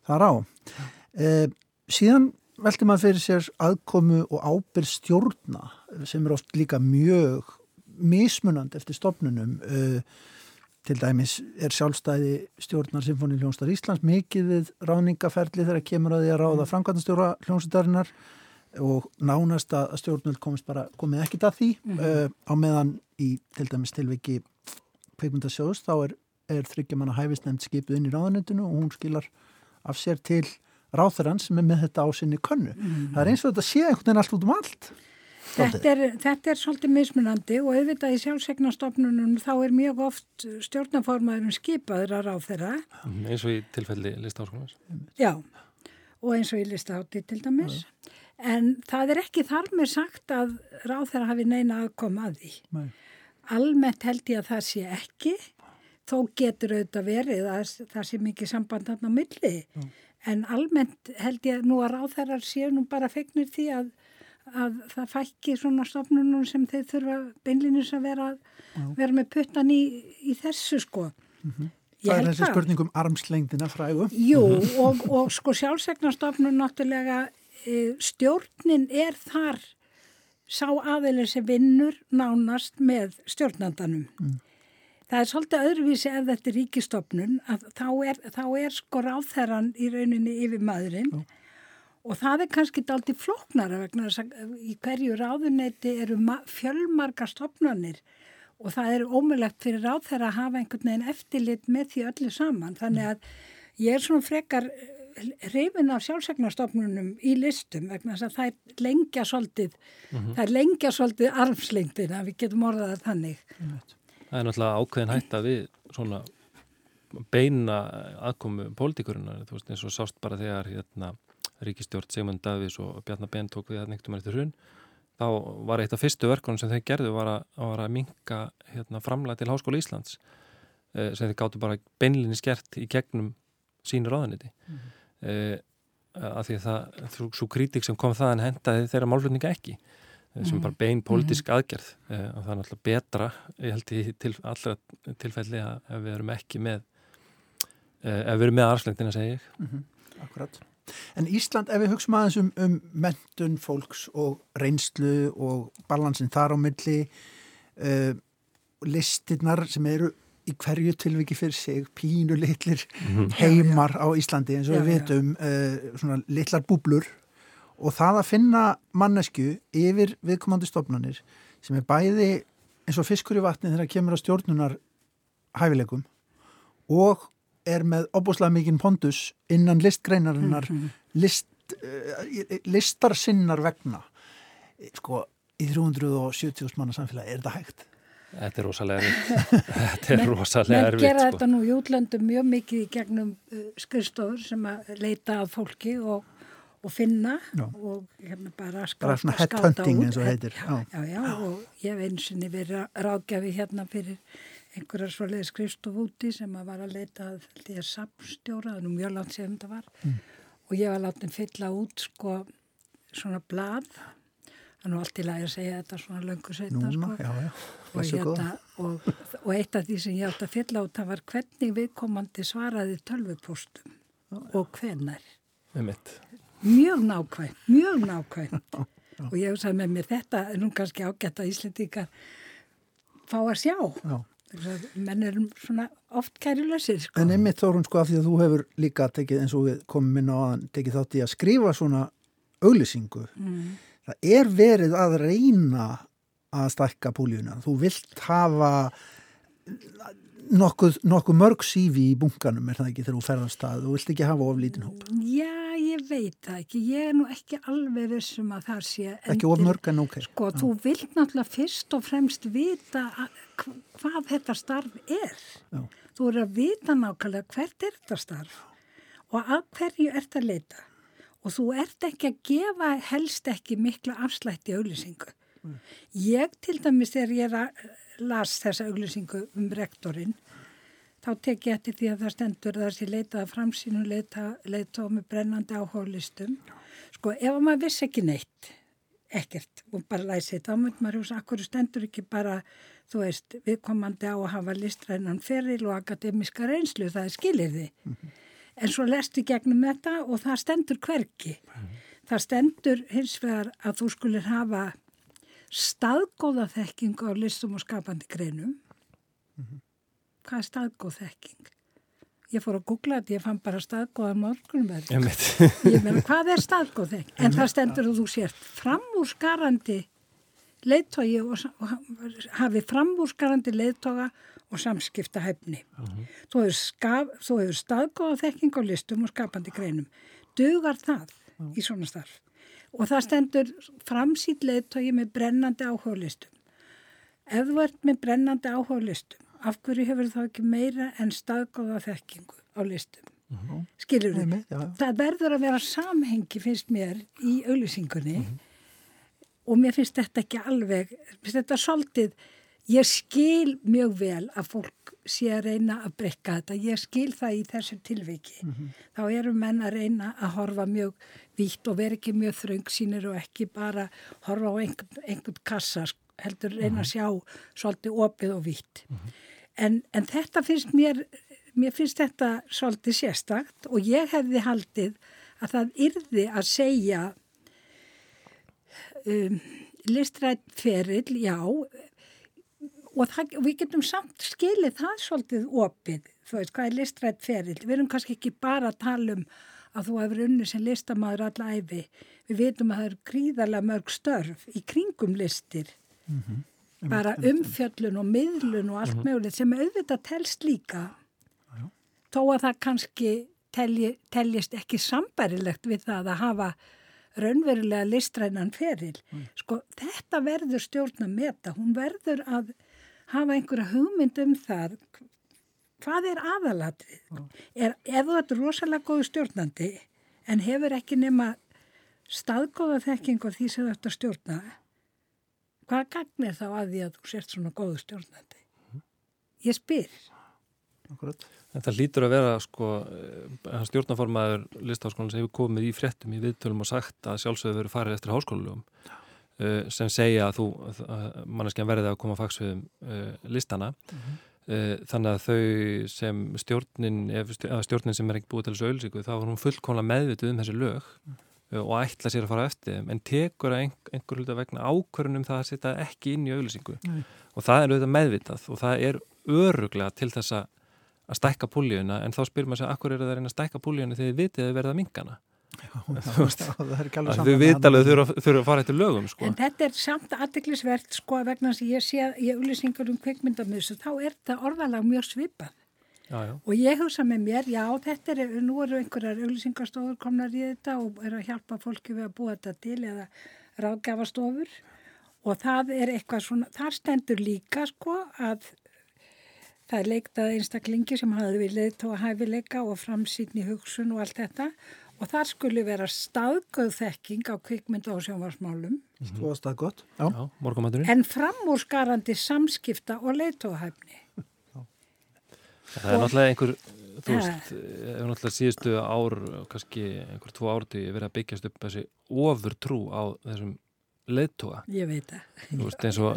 Speaker 1: þar á. Eh, síðan veldi maður fyrir sér aðkomu og ábyrg stjórna sem er oft líka mjög mismunand eftir stofnunum uh, til dæmis er sjálfstæði stjórnar Sinfóni Hljónstar Íslands mikið við ráningaferli þegar kemur að því að ráða mm. framkvæmstjóra hljónstarinnar og nánast að stjórnul komist bara komið ekkit að því mm -hmm. á meðan í til dæmis tilviki kveikmyndasjóðs þá er, er þryggjaman að hæfist nefnd skipið inn í ráðanöndinu og hún skilar af sér til ráþurann sem er með þetta á sinni könnu. Mm. Það er eins og þetta sé einhvern veginn allt út um allt.
Speaker 4: Þetta er, þetta er svolítið mismunandi og auðvitað í sjálfsegnastofnunum þá er mjög oft stjórnaformaðurum skipaður að ráð þeirra.
Speaker 5: Mm, eins og í tilfelli listáskónars.
Speaker 4: Já, og eins og í listátti til dæmis. Ja. En það er ekki þar með sagt að ráð þeirra hafi neina aðkoma að því. Nei. Almennt held ég að það sé ekki, þó getur auðvitað verið að það sé mikið samband þarna á milli. Já. En almennt held ég nú að ráþærar séu nú bara fegnir því að, að það fækki svona stofnunum sem þeir þurfa beinlinnins að vera, vera með puttan í, í þessu sko. Mm
Speaker 1: -hmm. Það er þessi spurningum armslengdina frægu.
Speaker 4: Jú og, og sko sjálfsegnarstofnun náttúrulega e, stjórnin er þar sá aðeins sem vinnur nánast með stjórnandanum. Mm. Það er svolítið öðruvísi ef þetta er ríkistofnun að þá er, þá er sko ráþherran í rauninni yfir maðurinn Já. og það er kannski daldi flóknara vegna þess að í hverju ráðuneyti eru fjölmarga stofnanir og það er ómulagt fyrir ráþherra að hafa einhvern veginn eftirlit með því öllu saman. Þannig að ég er svona frekar hrifin af sjálfsagnarstofnunum í listum vegna þess að það er lengja svolítið, mm -hmm. það er lengja svolítið armslengtina, við getum orðað að þannig.
Speaker 5: Það er náttúrulega ákveðin hætta við svona beina aðkomu pólitíkurinnar, þú veist eins og sást bara þegar hérna Ríkistjórn Sigmund Davís og Bjarnar Ben tók við hérna einhverjum eftir hrun, þá var eitt af fyrstu verkunum sem þeir gerðu var að, að minka hérna, framlega til Háskóla Íslands eh, sem þeir gáttu bara beinlinni skert í gegnum sínu ráðaniti mm -hmm. uh, af því að það svo kritik sem kom það en hendaði þeirra málflutninga ekki sem mm -hmm. bara bein politísk mm -hmm. aðgerð uh, og það er náttúrulega betra ég held í til, allra tilfelli að ef við erum ekki með ef við erum með aðarslengtina segja ég
Speaker 1: mhm. Akkurat En Ísland, ef við hugsaum aðeins um, um mentun fólks og reynslu og balansin þar á milli listinnar sem eru í hverju tilviki fyrir sig pínu litlir mhm. heimar á Íslandi eins og við veitum uh, svona litlar búblur og það að finna mannesku yfir viðkomandi stofnanir sem er bæði eins og fiskur í vatni þegar það kemur á stjórnunar hæfileikum og er með opbúslega mikinn pondus innan listgreinarinnar mm -hmm. list, uh, listar sinnar vegna sko í 370.000 manna samfélagi er þetta hægt?
Speaker 5: Þetta er rosalega erfitt. Þetta er rosalega erfitt.
Speaker 4: Mér gera sko. þetta nú í útlöndum mjög mikið í gegnum uh, skrifstofur sem að leita að fólki og, og finna já. og hérna bara skáta,
Speaker 1: bara skáta út. eins og heitir.
Speaker 4: Já, já, já, og ég hef einsinni verið ráðgjafi hérna fyrir einhverjar svoleiði skrifstof úti sem að var að leita að því að samstjóra, það er nú mjög langt sem þetta var mm. og ég var látið að fylla út sko svona blað Það er nú allt í lagi að segja þetta svona löngu setna
Speaker 1: sko. já, já.
Speaker 4: Og, hérna, og, og eitt af því sem ég átt að fylla á það var hvernig viðkomandi svaraði tölvupóstum og hvenar. Mjög nákvæm, mjög nákvæm. og ég hef sagði með mér þetta er nú kannski ágætt að Íslandíkar fá að sjá. Menn er svona oft kærilösir. Sko.
Speaker 1: En einmitt þórun sko af því að þú hefur líka tekið eins og við komum inn á aðan tekið þátt í að skrifa svona auglisingu. Mm það er verið að reyna að stakka púljuna. Þú vilt hafa nokkuð, nokkuð mörg sífi í bunkanum er það ekki þegar þú ferðast að þú vilt ekki hafa oflítinn hóp.
Speaker 4: Já, ég veit það ekki. Ég er nú ekki alveg vissum að það sé
Speaker 1: endil. Ekki of mörg en ok.
Speaker 4: Sko, Já. þú vilt náttúrulega fyrst og fremst vita hvað þetta starf er. Já. Þú eru að vita nákvæmlega hvert er þetta starf og að hverju ert að leita og þú ert ekki að gefa helst ekki miklu afslætti auðlýsingu. Mm. Ég til dæmis þegar ég las þessa auðlýsingu um rektorinn þá tek ég eftir því að það stendur þar sem leitaða framsýn og leita, leita á með brennandi áhóðlistum. Sko ef maður vissi ekki neitt, ekkert og bara læsi þetta, þá myndir maður húsa akkur stendur ekki bara, þú veist, viðkomandi á að hafa listrænan feril og akademiska reynslu, það er skilir því. Mm -hmm en svo lestu gegnum þetta og það stendur hverki. Mm. Það stendur hins vegar að þú skulir hafa staðgóða þekking á listum og skapandi greinum. Mm -hmm. Hvað er staðgóð þekking? Ég fór að googla þetta, ég fann bara staðgóða morgunverð. Ég meina, hvað er staðgóð þekking? En það stendur að þú sért framúrskarandi leittói og, og hafi framúrskarandi leittóga og samskipta hefni. Uh -huh. Þú hefur, hefur staðgóða þekking á listum og skapandi greinum. Dugar það uh -huh. í svona starf? Og það stendur framsýt leittói með brennandi áhugaðlistum. Ef þú ert með brennandi áhugaðlistum, af hverju hefur þá ekki meira en staðgóða þekkingu á listum? Uh -huh. Skilur þú? Það verður að vera samhengi, finnst mér, í auðlýsingunni og mér finnst þetta ekki alveg, finnst þetta svolítið Ég skil mjög vel að fólk sé að reyna að brekka þetta. Ég skil það í þessu tilviki. Mm -hmm. Þá eru menn að reyna að horfa mjög vítt og vera ekki mjög þröngsýnir og ekki bara horfa á einhvern, einhvern kassa, heldur reyna að mhm. sjá svolítið opið og vítt. Mm -hmm. en, en þetta finnst mér, mér finnst þetta svolítið sérstakt og ég hefði haldið að það yrði að segja um, listrætt ferill, já, og það, við getum samt skilið það svolítið opið, þú veist, hvað er listrætt ferill, við erum kannski ekki bara að tala um að þú hefur unni sem listamæður alla æfi, við veitum að það eru gríðarlega mörg störf í kringum listir mm -hmm. bara umfjöllun og miðlun og allt mm -hmm. mögulegt sem auðvitað telst líka þó að það kannski telji, teljist ekki sambarilegt við það að hafa raunverulega listrænan feril. Mm. Sko þetta verður stjórn að meta, hún verður að hafa einhverja hugmynd um það hvað er aðalatrið. Mm. Er, ef þú ert rosalega góð stjórnandi en hefur ekki nema staðgóða þekking og því sem þú ert að stjórna, hvað gagnir þá að því að þú sért svona góð stjórnandi? Mm. Ég spyr.
Speaker 5: Akkurat. Þetta lítur að vera sko, eh, stjórnaformaður listháskólan sem hefur komið í fréttum í viðtölum og sagt að sjálfsögðu verið farið eftir háskólulegum uh, sem segja að þú, manneskjan verði að koma faks við uh, listana mm -hmm. uh, þannig að þau sem stjórnin, stjórnin sem er ekki búið til þessu ölsíku þá er hún fullkomlega meðvituð um þessi lög mm. og ætla sér að fara eftir þeim en tekur að einhver, einhver hluta vegna ákvörunum það að setja ekki inn í ölsíku og það er auðvitað meðvitað og það er öruglega til þessa að stækka púlíuna en þá spyrir maður sér akkur eru það að reyna að stækka púlíuna þegar þið vitið að verða mingana þau vitalegu þurfa að fara eftir lögum sko.
Speaker 4: en þetta er samt aðdeklisvert sko vegna sem ég sé í auðlýsingar um kveikmyndamöðs þá er þetta orðalag mjög svipað já, já. og ég hugsa með mér já þetta er, nú eru einhverjar auðlýsingarstofur komnar í þetta og eru að hjálpa fólki við að búa þetta til eða ráðgjafastofur og það er eitthvað svona, þar stendur líka sko að Það er leiktað einstaklingi sem hafði við leiðt og hæfileika og framsýtni hugsun og allt þetta og þar skulle vera staðgöð þekking á kvikmynda og sjónvarsmálum.
Speaker 1: Það gott.
Speaker 5: Já, morgumaturinn.
Speaker 4: En framúrskarandi samskipta og leiðt og hæfni.
Speaker 5: Það er náttúrulega einhver, þú veist, það er náttúrulega síðustu ár, kannski einhver tvo árti verið að byggjast upp þessi ofur trú á þessum leðtoga
Speaker 4: ég veit
Speaker 1: það.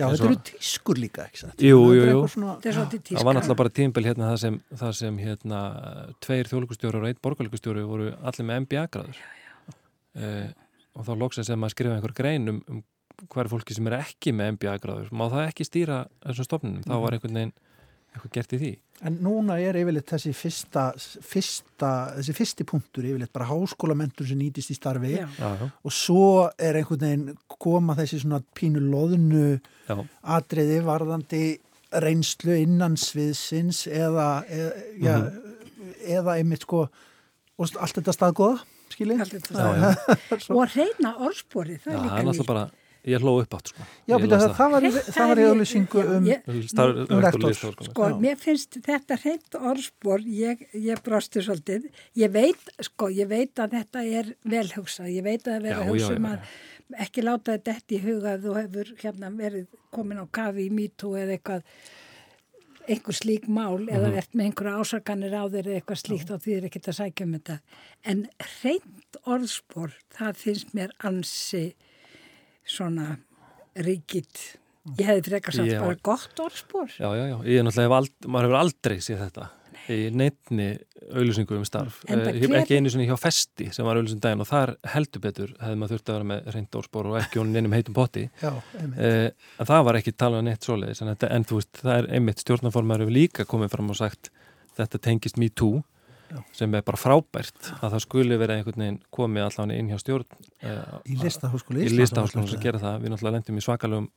Speaker 1: Já þetta eru tískur líka
Speaker 5: jú, jú, jú. það var náttúrulega bara tímbel hérna það sem, það sem hérna, tveir þjóðlíkustjóru og einn borgarlíkustjóru voru allir með MBA-graður eh, og þá lóksins að maður skrifa einhver grein um, um hverju fólki sem er ekki með MBA-graður má það ekki stýra þessum stofnunum? Þá var einhvern veginn eitthvað gert í því?
Speaker 1: En núna er yfirleitt þessi fyrsta, fyrsta þessi fyrsti punktur yfirleitt bara háskólamentur sem nýtist í starfi. Já. og svo er einhvern veginn koma þessi svona pínu loðnu já. atriði varðandi reynslu innan sviðsins eða eða, mm -hmm. já, eða einmitt sko allt þetta staðgóða skiljið
Speaker 4: og reyna orðspori
Speaker 5: það er líka líka Ég hló upp átt sko.
Speaker 1: Já, byrja, það, það var í, í auðlýsingu um,
Speaker 4: um rektor. Sko, mér finnst þetta hreitt orðspor, ég, ég brosti svolítið. Ég veit, sko, ég veit að þetta er velhugsað. Ég veit að það verður hugsum að ekki láta þetta í huga að þú hefur hérna verið komin á kafi í mítú eða eitthvað, einhver slík mál mm -hmm. eða verðt með einhverja ásakanir á þeir eða eitthvað slíkt og því er ekkert að sækja um þetta. En hreitt orðspor, það finnst mér ansi svona ríkitt ég hefði frekar samt bara gott orðspór
Speaker 5: Já, já, já, ég er náttúrulega ald, maður hefur aldrei séð þetta Nei. í neittni auðlýsingu um starf. Eh, hver... ekki einu svona hjá festi sem var auðlýsing daginn og þar heldur betur hefði maður þurfti að vera með reynd orðspór og ekki honum neinum heitum potti. Já, eh, en það var ekki talað um neitt svoleiðis en, en þú veist, það er einmitt stjórnaformar hefur líka komið fram og sagt þetta tengist me too Já. sem er bara frábært að það skuli vera einhvern veginn komið allavega inn hjá stjórn
Speaker 1: uh, í listaháskóla
Speaker 5: í listaháskóla sem gera það, við náttúrulega lendum í svakalum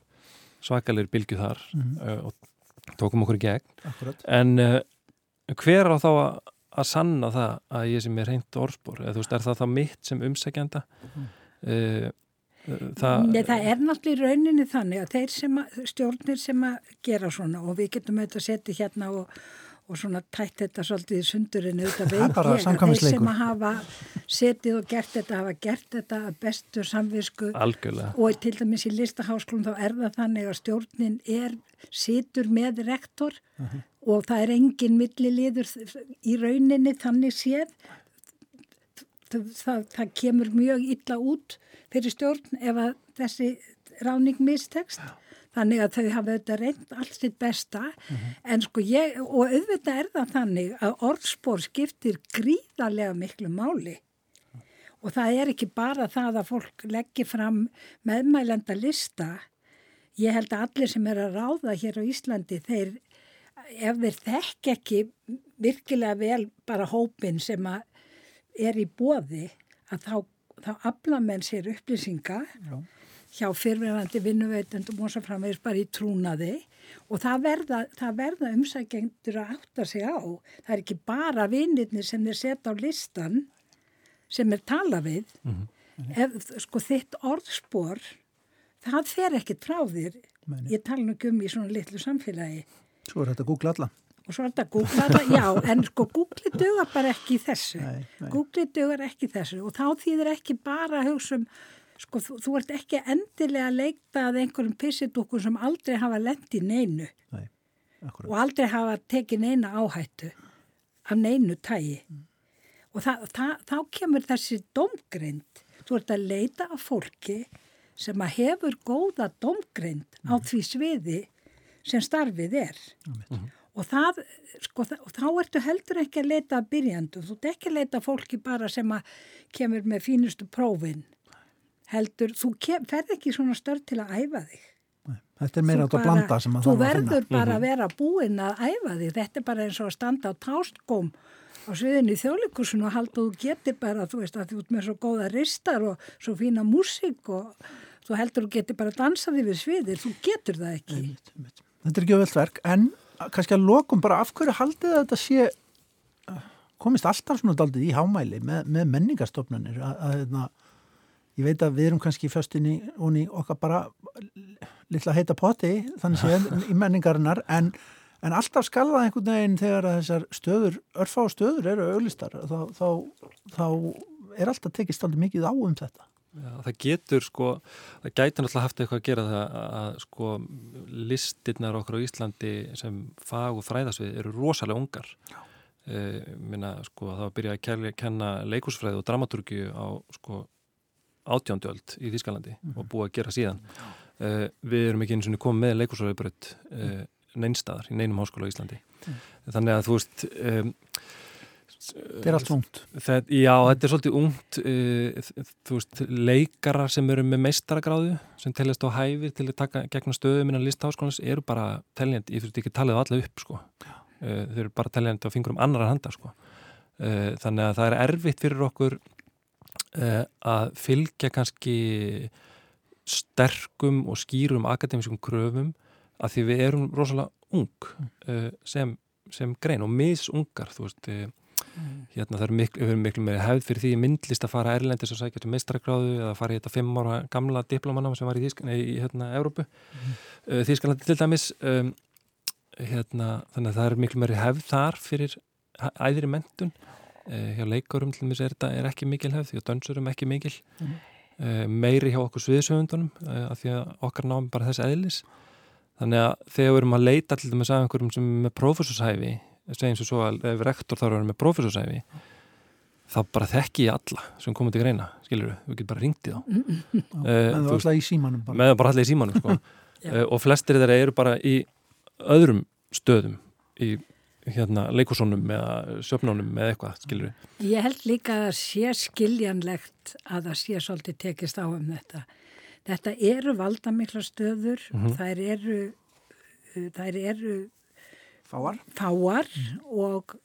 Speaker 5: svakalir bylgu þar mm -hmm. uh, og tókum okkur í gegn Akkurat. en uh, hver á þá að, að sanna það að ég sem er reynd orðspor, eða þú veist, er það þá mitt sem umsækjanda mm.
Speaker 4: Það, Nei, það er náttúrulega í rauninni þannig að þeir sem að, stjórnir sem að gera svona og við getum auðvitað að setja hérna og og svona tætt þetta svolítið í sundurinn auðvitað veit ég að þeir sem að hafa setið og gert þetta hafa gert þetta að bestur samvisku
Speaker 5: Algjörlega.
Speaker 4: og til dæmis í listaháskólum þá er það þannig að stjórnin er situr með rektor uh -huh. og það er engin milliliður í rauninni þannig séð það, það, það kemur mjög illa út fyrir stjórn ef að þessi ráning mistekst þannig að þau hafa auðvitað reynd allt sitt besta. Mm -hmm. en sko ég, og auðvitað er það þannig að orðspór skiptir gríðarlega miklu máli. Og það er ekki bara það að fólk leggir fram meðmælenda lista. Ég held að allir sem er að ráða hér á Íslandi þeir, ef þeir þekk ekki virkilega vel bara hópin sem að er í bóði að þá, þá afla menn sér upplýsinga. Já hjá fyrverandi vinnuveitendum og svo framvegis bara í trúnaði og það verða, verða umsækjendur að átta sig á. Það er ekki bara vinnirni sem þeir setja á listan sem er tala við. Mm -hmm. Ef, sko þitt orðspor, það fer ekkit frá þér. Meni. Ég tala nú ekki um í svona litlu samfélagi.
Speaker 1: Svo er þetta að googla alla.
Speaker 4: Og svo er þetta að googla alla, já, en sko Google dögar bara ekki þessu. Nei, nei. Google dögar ekki þessu og þá þýðir ekki bara hugsa um sko þú, þú ert ekki endilega að leikta að einhverjum pissidúkun sem aldrei hafa lendi neinu. Nei, og aldrei hafa tekið neina áhættu af neinu tægi mm. og það, það, þá kemur þessi domgrind, þú ert að leita af fólki sem að hefur góða domgrind mm. á því sviði sem starfið er. Mm. og það sko, og þá ertu heldur ekki að leita að byrjandu, þú ert ekki að leita fólki bara sem að kemur með fínustu prófinn heldur, þú ferð ekki svona störn til að æfa þig.
Speaker 1: Nei, þetta er meira átt að blanda sem að
Speaker 4: það var að finna. Þú verður bara að mhm. vera búinn að æfa þig. Þetta er bara eins og að standa á tástgóm á sviðinni í þjóðleikursun og halda og þú getur bara, þú veist, að þú ert með svo góða ristar og svo fína músík og þú heldur og getur bara að dansa þig við sviðir. Þú getur það ekki. Einmitt,
Speaker 1: einmitt. Þetta er ekki öðvöldverk, en kannski að lokum bara af hverju haldið þetta sé komist alltaf svona daldið í hámæli með, með menningarstofnunir að, að, að hérna, ég veit að við erum kannski föstinni og í okkar bara litla heita potti þannig séð í menningarinnar en, en alltaf skalða einhvern veginn þegar þessar stöður, örfá stöður eru auglistar þá, þá, þá er alltaf tekist alveg mikið á um þetta.
Speaker 5: Já, það getur sko, það gæti náttúrulega haft eitthvað að gera það að, sko listirnar okkur á Íslandi sem fag og fræðasvið eru rosalega ungar. E, minna sko það var að byrja að kenna leikusfræði og dramaturgi á sko átjóndjöld í Þískalandi mm -hmm. og búið að gera síðan uh, við erum ekki eins og komið með leikursóðubröð uh, eh, neinstadar í neinum háskóla í Íslandi mm. þannig að þú veist um,
Speaker 1: Þetta er allt ungt
Speaker 5: Já, þetta er svolítið ungt uh, þú veist, leikarar sem eru með meistaragráðu sem teljast á hæfir til að taka gegna stöðu minna listháskólanins eru bara teljandi, ég þurfti ekki að tala það allaveg upp sko. þau eru bara teljandi á fingurum annar handa sko. þannig að það er erfitt fyrir okkur að fylgja kannski sterkum og skýrum akademískum kröfum að því við erum rosalega ung uh, sem, sem grein og misungar þú veist uh, mm. hérna það er miklu, miklu meiri hefð fyrir því myndlist að fara erlendis og sækja til mestrakráðu eða fara í þetta fimm ára gamla diplomanna sem var í, Þísk, nei, í hérna, Európu mm. Þískalandi til dæmis um, hérna, þannig að það er miklu meiri hefð þar fyrir æðri mentun Eh, hjá leikarum til dæmis er þetta er ekki mikil hefð að dansurum ekki mikil mm meiri hjá okkur sviðsöfundunum eh, af því að okkar náum bara þess eðlis þannig að þegar við erum að leita til dæmis af einhverjum sem er með profesorshæfi segjum svo svo að ef rektor þarf að vera með profesorshæfi þá bara þekki ég alla sem komið til greina skilur við, við getum bara ringt í þá mm
Speaker 1: -hmm. uh, með alltaf í símanum
Speaker 5: bara. með bara alltaf í símanum sko. uh, og flestir þeirra eru bara í öðrum stöðum í hérna leikursónum eða söpnónum eða eitthvað, skilur við?
Speaker 4: Ég held líka að það sé skiljanlegt að það sé svolítið tekist á um þetta. Þetta eru valdamikla stöður, mm -hmm. þær eru, þær eru
Speaker 1: fáar,
Speaker 4: fáar mm. og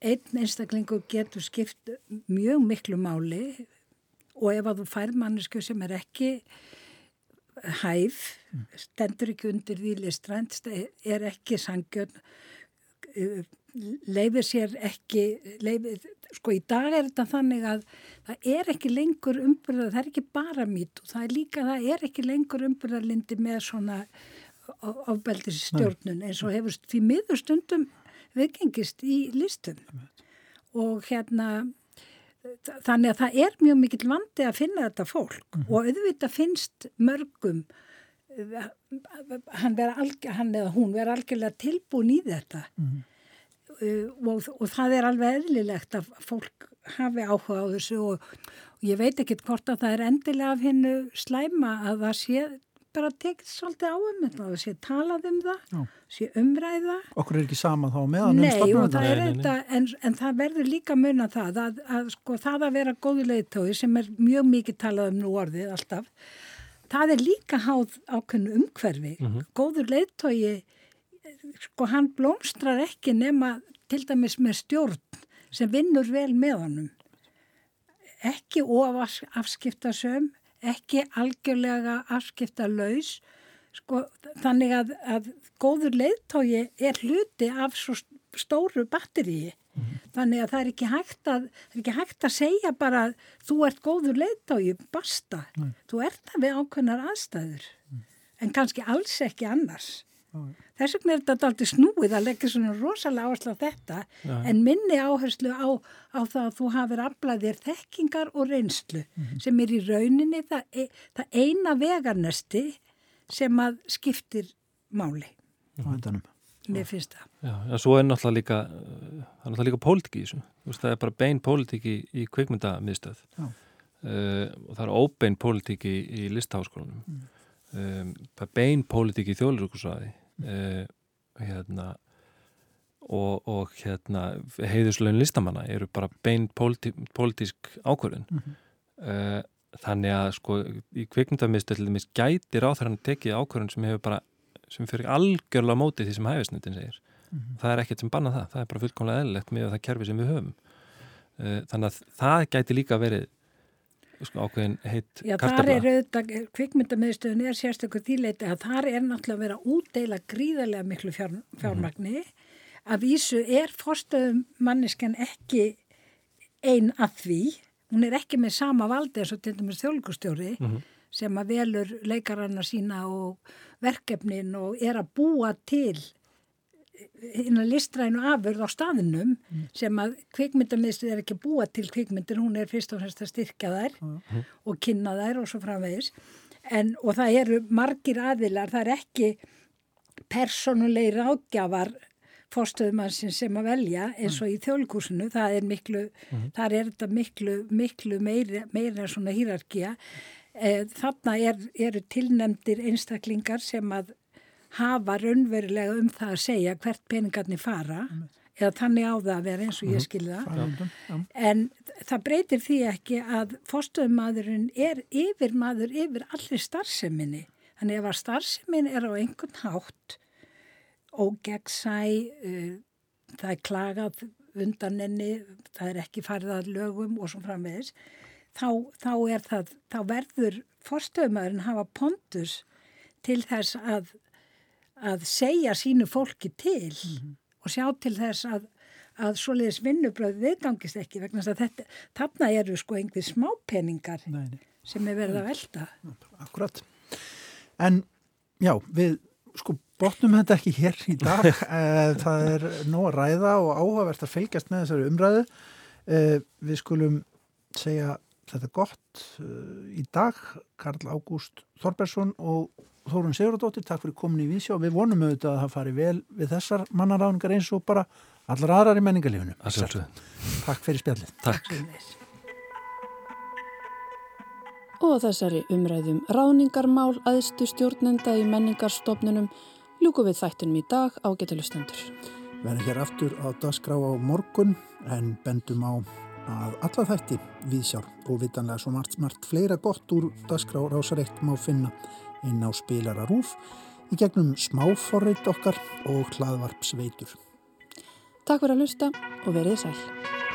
Speaker 4: einn einstaklingur getur skipt mjög miklu máli og ef að þú fær mannesku sem er ekki hæf, mm. stendur ekki undir því listrænt, er ekki sangjörn leifir sér ekki leifir, sko í dag er þetta þannig að það er ekki lengur umbyrðar, það er ekki bara og það er líka, það er ekki lengur umbyrðarlindi með svona ábeldis stjórnun eins og hefur því miður stundum viðgengist í listum. Og hérna þannig að það er mjög mikill vandi að finna þetta fólk mm -hmm. og auðvitað finnst mörgum hann, alg, hann eða hún vera algjörlega tilbúin í þetta mm. uh, og, og það er alveg eðlilegt að fólk hafi áhuga á þessu og, og ég veit ekkert hvort að það er endilega af hennu slæma að það sé bara tekið svolítið á um þetta og sé talað um það, Já. sé umræða
Speaker 1: Okkur er ekki sama þá meðan
Speaker 4: um stofnum en, en það verður líka munna það að, að sko það að vera góðu leiðtói sem er mjög mikið talað um nú orðið alltaf það er líka háð ákveðnu umhverfi mm -hmm. góður leittói sko hann blómstrar ekki nema til dæmis með stjórn sem vinnur vel með honum ekki of afskiptasöm ekki algjörlega afskipta laus sko, þannig að, að góður leiðtógi er hluti af svo stóru batteríi. Þannig að það er ekki hægt að er ekki hægt að segja bara þú ert góður leiðtógi, basta mm. þú ert það við ákveðnar aðstæður mm. en kannski alls ekki annars Þess vegna er þetta aldrei snúið að leggja svona rosalega áherslu á þetta en minni áherslu á, á það að þú hafið afblæðir þekkingar og reynslu -hmm. sem er í rauninni það, e, það eina vegarnesti sem að skiptir máli.
Speaker 1: Mm.
Speaker 4: Mér finnst það.
Speaker 5: Já, já, svo er náttúrulega líka, það er náttúrulega líka pólitík í þessu. Veist, það er bara bein pólitík í, í kvikmyndamiðstöð uh, og það er óbein pólitík í, í listaháskólanum. Mm. Um, það er bein pólitík í þjóðlurúkusvæði uh, hérna og, og hérna heiðuslögin listamanna eru bara bein pólitísk ákvörðun mm -hmm. uh, þannig að sko í kvikmyndamiðstöldum gæti ráþæran tekið ákvörðun sem hefur bara sem fyrir algjörlega mótið því sem hæfisnöndin segir. Mm -hmm. það er ekkert sem banna það, það er bara fullkomlega eðlilegt með það kerfi sem við höfum. Uh, þannig að það gæti líka verið sko, ákveðin heitt
Speaker 4: Já, þar er auðvitað, kvikmyndamiðstöðun er sérstaklega þýleiti að þar er náttúrulega að vera útdeila gríðarlega miklu fjár, fjármagni. Mm -hmm. að vísu er fórstöðum manniskan ekki einn að því. Hún er ekki með sama valdi eins og til dæmis þjólkustjóri mm -hmm. Sem að velur leikaranna sína og verkefnin og er að búa til hérna listrænu afurð á staðinum mm. sem að kvikmyndamiðstuð er ekki búa til kvikmyndir, hún er fyrst og fremst að styrkja þær mm. og kynna þær og svo framvegis en, og það eru margir aðilar, það er ekki personulegir ágjafar fórstöðumansin sem að velja eins og í þjólkúsinu, það er miklu mm. þar er þetta miklu, miklu meira, meira svona hýrarkía eh, þarna er, eru tilnemdir einstaklingar sem að hafa raunverulega um það að segja hvert peningarnir fara mm. eða þannig á það að vera eins og ég mhm. skilða mm. en það breytir því ekki að fórstöðumadurinn er yfir maður yfir allir starfseminni þannig ef að starfsemin er á einhvern hátt ógegsæ uh, það er klagað undan enni það er ekki farið að lögum og svo framvegis þá, þá er það, þá verður fórstöðumadurinn hafa pondus til þess að að segja sínu fólki til mm -hmm. og sjá til þess að, að svoleiðis vinnubröð viðgangist ekki vegna að þetta, þarna eru sko einhver smápeningar nei, nei. sem er verið að velta.
Speaker 1: Akkurat. En já, við sko botnum þetta ekki hér í dag. Eh, það er nóg að ræða og áhugavert að fylgjast með þessari umræðu. Eh, við skulum segja þetta gott eh, í dag. Karl Ágúst Þorbergsson og Þórun Sigurðardóttir, takk fyrir komin í vísjá við vonum auðvitað að það fari vel við þessar mannaráningar eins og bara allar aðrar í menningarlífunu. Takk fyrir spjallið.
Speaker 5: Takk.
Speaker 2: Og þessari umræðum ráningarmál aðstu stjórnenda í menningarstofnunum ljúku við þættunum í dag á getilustendur.
Speaker 1: Verðum hér aftur á dagskrá á morgun en bendum á að alla þætti viðsjár og vitanlega svo margt, margt fleira gott úr dagskrá rásareitt má finna inn á spilararúf í gegnum smáforreit okkar og hlaðvarpsveitur.
Speaker 2: Takk fyrir að hlusta og verið sæl.